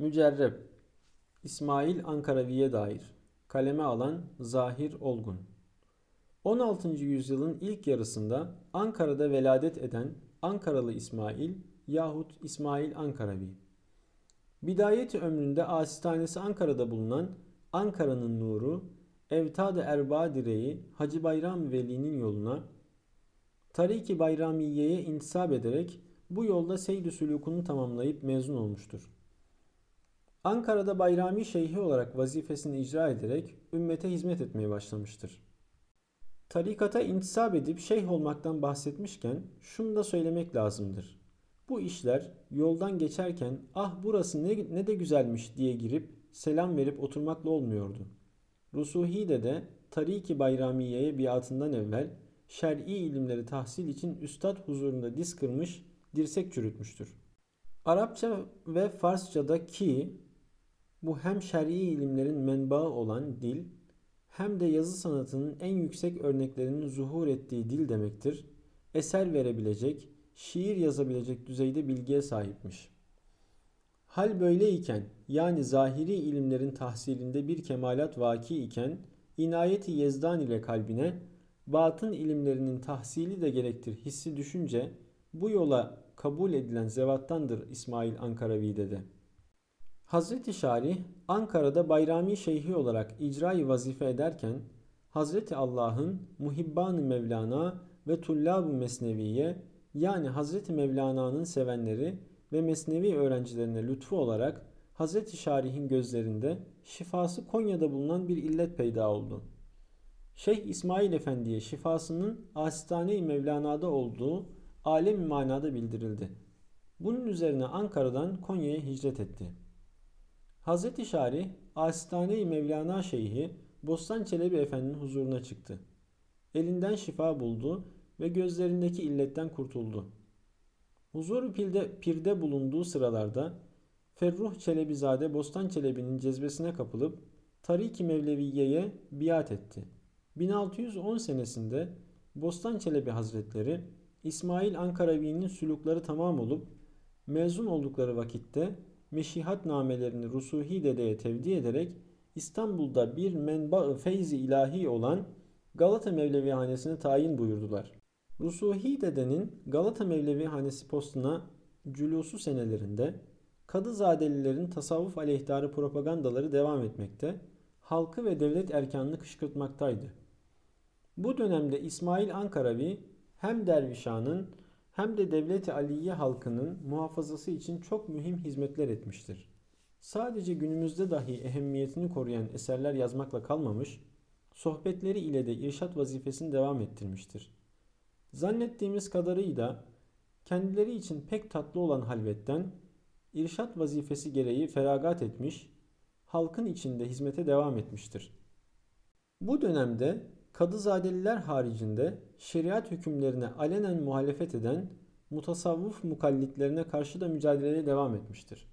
Mücerreb İsmail Ankaravi'ye dair Kaleme alan Zahir Olgun 16. yüzyılın ilk yarısında Ankara'da veladet eden Ankaralı İsmail yahut İsmail Ankaravi. Bidayeti ömründe asistanesi Ankara'da bulunan Ankara'nın nuru, Evtad-ı Erba direği Hacı Bayram Veli'nin yoluna, Tariki Bayramiye'ye intisap ederek bu yolda seyr-i sülukunu tamamlayıp mezun olmuştur. Ankara'da Bayrami Şeyhi olarak vazifesini icra ederek ümmete hizmet etmeye başlamıştır. Tarikata intisap edip şeyh olmaktan bahsetmişken şunu da söylemek lazımdır. Bu işler yoldan geçerken ah burası ne, ne de güzelmiş diye girip selam verip oturmakla olmuyordu. Rusuhi'de de Tariki Bayramiye'ye biatından evvel şer'i ilimleri tahsil için üstad huzurunda diz kırmış, dirsek çürütmüştür. Arapça ve Farsça'da ki bu hem şer'i ilimlerin menbaı olan dil hem de yazı sanatının en yüksek örneklerinin zuhur ettiği dil demektir. Eser verebilecek, şiir yazabilecek düzeyde bilgiye sahipmiş. Hal böyleyken yani zahiri ilimlerin tahsilinde bir kemalat vaki iken inayeti yezdan ile kalbine batın ilimlerinin tahsili de gerektir hissi düşünce bu yola kabul edilen zevattandır İsmail Ankaravi'de de. Hazreti Şarih Ankara'da Bayrami Şeyhi olarak icra vazife ederken Hazreti Allah'ın Muhibban-ı Mevlana ve Tullab-ı Mesneviye yani Hazreti Mevlana'nın sevenleri ve Mesnevi öğrencilerine lütfu olarak Hazreti Şarih'in gözlerinde şifası Konya'da bulunan bir illet peyda oldu. Şeyh İsmail Efendi'ye şifasının Asitane-i Mevlana'da olduğu alem manada bildirildi. Bunun üzerine Ankara'dan Konya'ya hicret etti. Hazreti Şarih Asitane-i Mevlana Şeyhi Bostan Çelebi Efendi'nin huzuruna çıktı. Elinden şifa buldu ve gözlerindeki illetten kurtuldu. Huzur pirde, pirde bulunduğu sıralarda Ferruh Çelebizade Bostan Çelebi'nin cezbesine kapılıp Tariki Mevleviye'ye biat etti. 1610 senesinde Bostan Çelebi Hazretleri İsmail Ankaravi'nin sülukları tamam olup mezun oldukları vakitte meşihat namelerini Rusuhi dedeye tevdi ederek İstanbul'da bir menba feyzi ilahi olan Galata Mevlevihanesi'ne tayin buyurdular. Rusuhi dedenin Galata Mevlevihanesi postuna cülusu senelerinde Kadızadelilerin tasavvuf aleyhtarı propagandaları devam etmekte, halkı ve devlet erkanını kışkırtmaktaydı. Bu dönemde İsmail Ankaravi hem Dervişan'ın hem de Devleti Aliye halkının muhafazası için çok mühim hizmetler etmiştir. Sadece günümüzde dahi ehemmiyetini koruyan eserler yazmakla kalmamış, sohbetleri ile de irşat vazifesini devam ettirmiştir. Zannettiğimiz kadarıyla kendileri için pek tatlı olan halvetten irşat vazifesi gereği feragat etmiş, halkın içinde hizmete devam etmiştir. Bu dönemde Kadızadeliler haricinde şeriat hükümlerine alenen muhalefet eden mutasavvuf mukallitlerine karşı da mücadeleye devam etmiştir.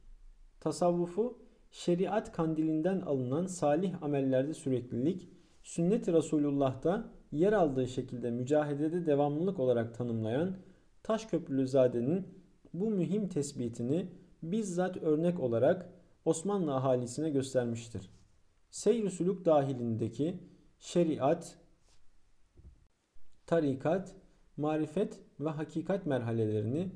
Tasavvufu şeriat kandilinden alınan salih amellerde süreklilik, sünnet-i Resulullah'ta yer aldığı şekilde mücahedede devamlılık olarak tanımlayan Taşköprülüzade'nin bu mühim tespitini bizzat örnek olarak Osmanlı ahalisine göstermiştir. Seyr-i sülük dahilindeki şeriat, tarikat, marifet ve hakikat merhalelerini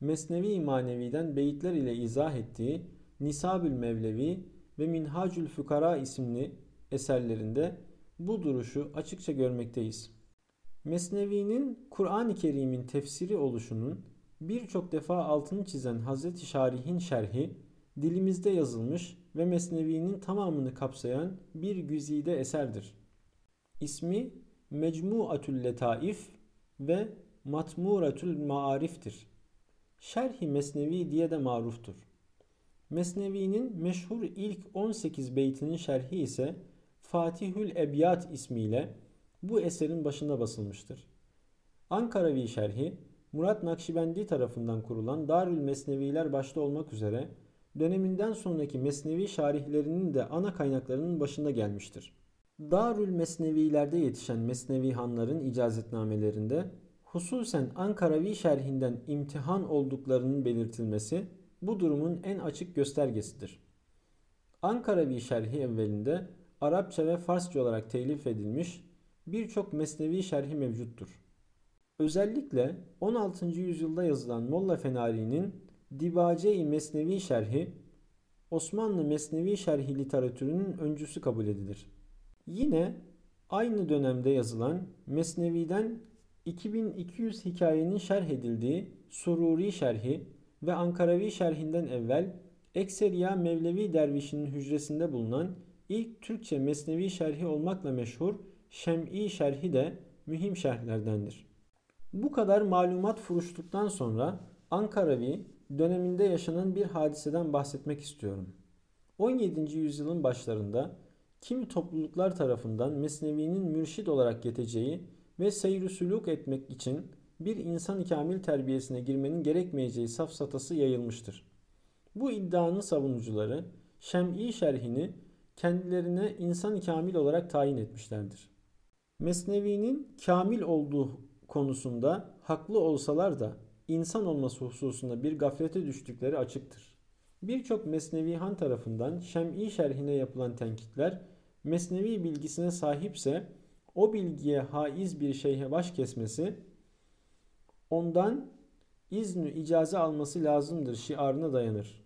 Mesnevi Manevi'den beyitler ile izah ettiği Nisabül Mevlevi ve Minhacül Fukara isimli eserlerinde bu duruşu açıkça görmekteyiz. Mesnevi'nin Kur'an-ı Kerim'in tefsiri oluşunun birçok defa altını çizen Hazreti Şarih'in şerhi dilimizde yazılmış ve Mesnevi'nin tamamını kapsayan bir güzide eserdir. İsmi Mecmuatül Letaif ve Matmuratül Maarif'tir. Şerhi Mesnevi diye de maruftur. Mesnevi'nin meşhur ilk 18 beytinin şerhi ise Fatihül Ebyat ismiyle bu eserin başında basılmıştır. Ankaravi şerhi Murat Nakşibendi tarafından kurulan Darül Mesneviler başta olmak üzere döneminden sonraki Mesnevi şarihlerinin de ana kaynaklarının başında gelmiştir. Darül Mesnevilerde yetişen Mesnevi hanların icazetnamelerinde hususen Ankaravi şerhinden imtihan olduklarının belirtilmesi bu durumun en açık göstergesidir. Ankaravi şerhi evvelinde Arapça ve Farsça olarak telif edilmiş birçok mesnevi şerhi mevcuttur. Özellikle 16. yüzyılda yazılan Molla Fenari'nin Dibace-i Mesnevi şerhi Osmanlı Mesnevi şerhi literatürünün öncüsü kabul edilir. Yine aynı dönemde yazılan Mesnevi'den 2200 hikayenin şerh edildiği Sururi şerhi ve Ankaravi şerhinden evvel Ekseriya Mevlevi Dervişi'nin hücresinde bulunan ilk Türkçe Mesnevi şerhi olmakla meşhur Şem'i şerhi de mühim şerhlerdendir. Bu kadar malumat furuştuktan sonra Ankaravi döneminde yaşanan bir hadiseden bahsetmek istiyorum. 17. yüzyılın başlarında kimi topluluklar tarafından Mesnevi'nin mürşid olarak yeteceği ve seyr sülük etmek için bir insan kamil terbiyesine girmenin gerekmeyeceği safsatası yayılmıştır. Bu iddianın savunucuları Şem'i şerhini kendilerine insan kamil olarak tayin etmişlerdir. Mesnevi'nin kamil olduğu konusunda haklı olsalar da insan olması hususunda bir gaflete düştükleri açıktır. Birçok Mesnevi Han tarafından Şem'i şerhine yapılan tenkitler Mesnevi bilgisine sahipse o bilgiye haiz bir şeyhe baş kesmesi ondan iznü icaze alması lazımdır şiarına dayanır.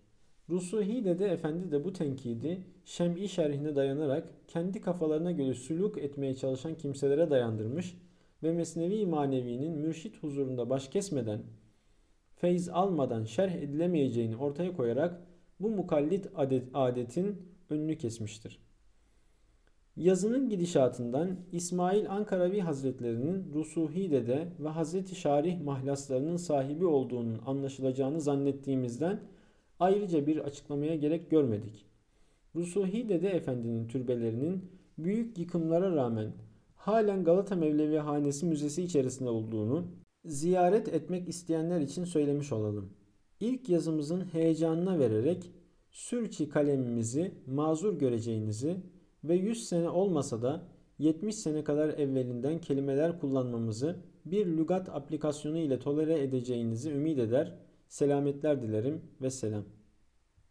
Rusuhi Dede Efendi de bu tenkidi Şem'i şerhine dayanarak kendi kafalarına göre sülük etmeye çalışan kimselere dayandırmış ve Mesnevi Manevi'nin mürşit huzurunda baş kesmeden, feyz almadan şerh edilemeyeceğini ortaya koyarak bu mukallit adet, adetin önünü kesmiştir. Yazının gidişatından İsmail Ankaravi Hazretlerinin Rusuhi Dede ve Hazreti Şarih mahlaslarının sahibi olduğunun anlaşılacağını zannettiğimizden ayrıca bir açıklamaya gerek görmedik. Rusuhi Dede Efendi'nin türbelerinin büyük yıkımlara rağmen halen Galata Mevlevi Hanesi Müzesi içerisinde olduğunu ziyaret etmek isteyenler için söylemiş olalım. İlk yazımızın heyecanına vererek sürçi kalemimizi mazur göreceğinizi ve 100 sene olmasa da 70 sene kadar evvelinden kelimeler kullanmamızı bir lügat aplikasyonu ile tolere edeceğinizi ümit eder. Selametler dilerim ve selam.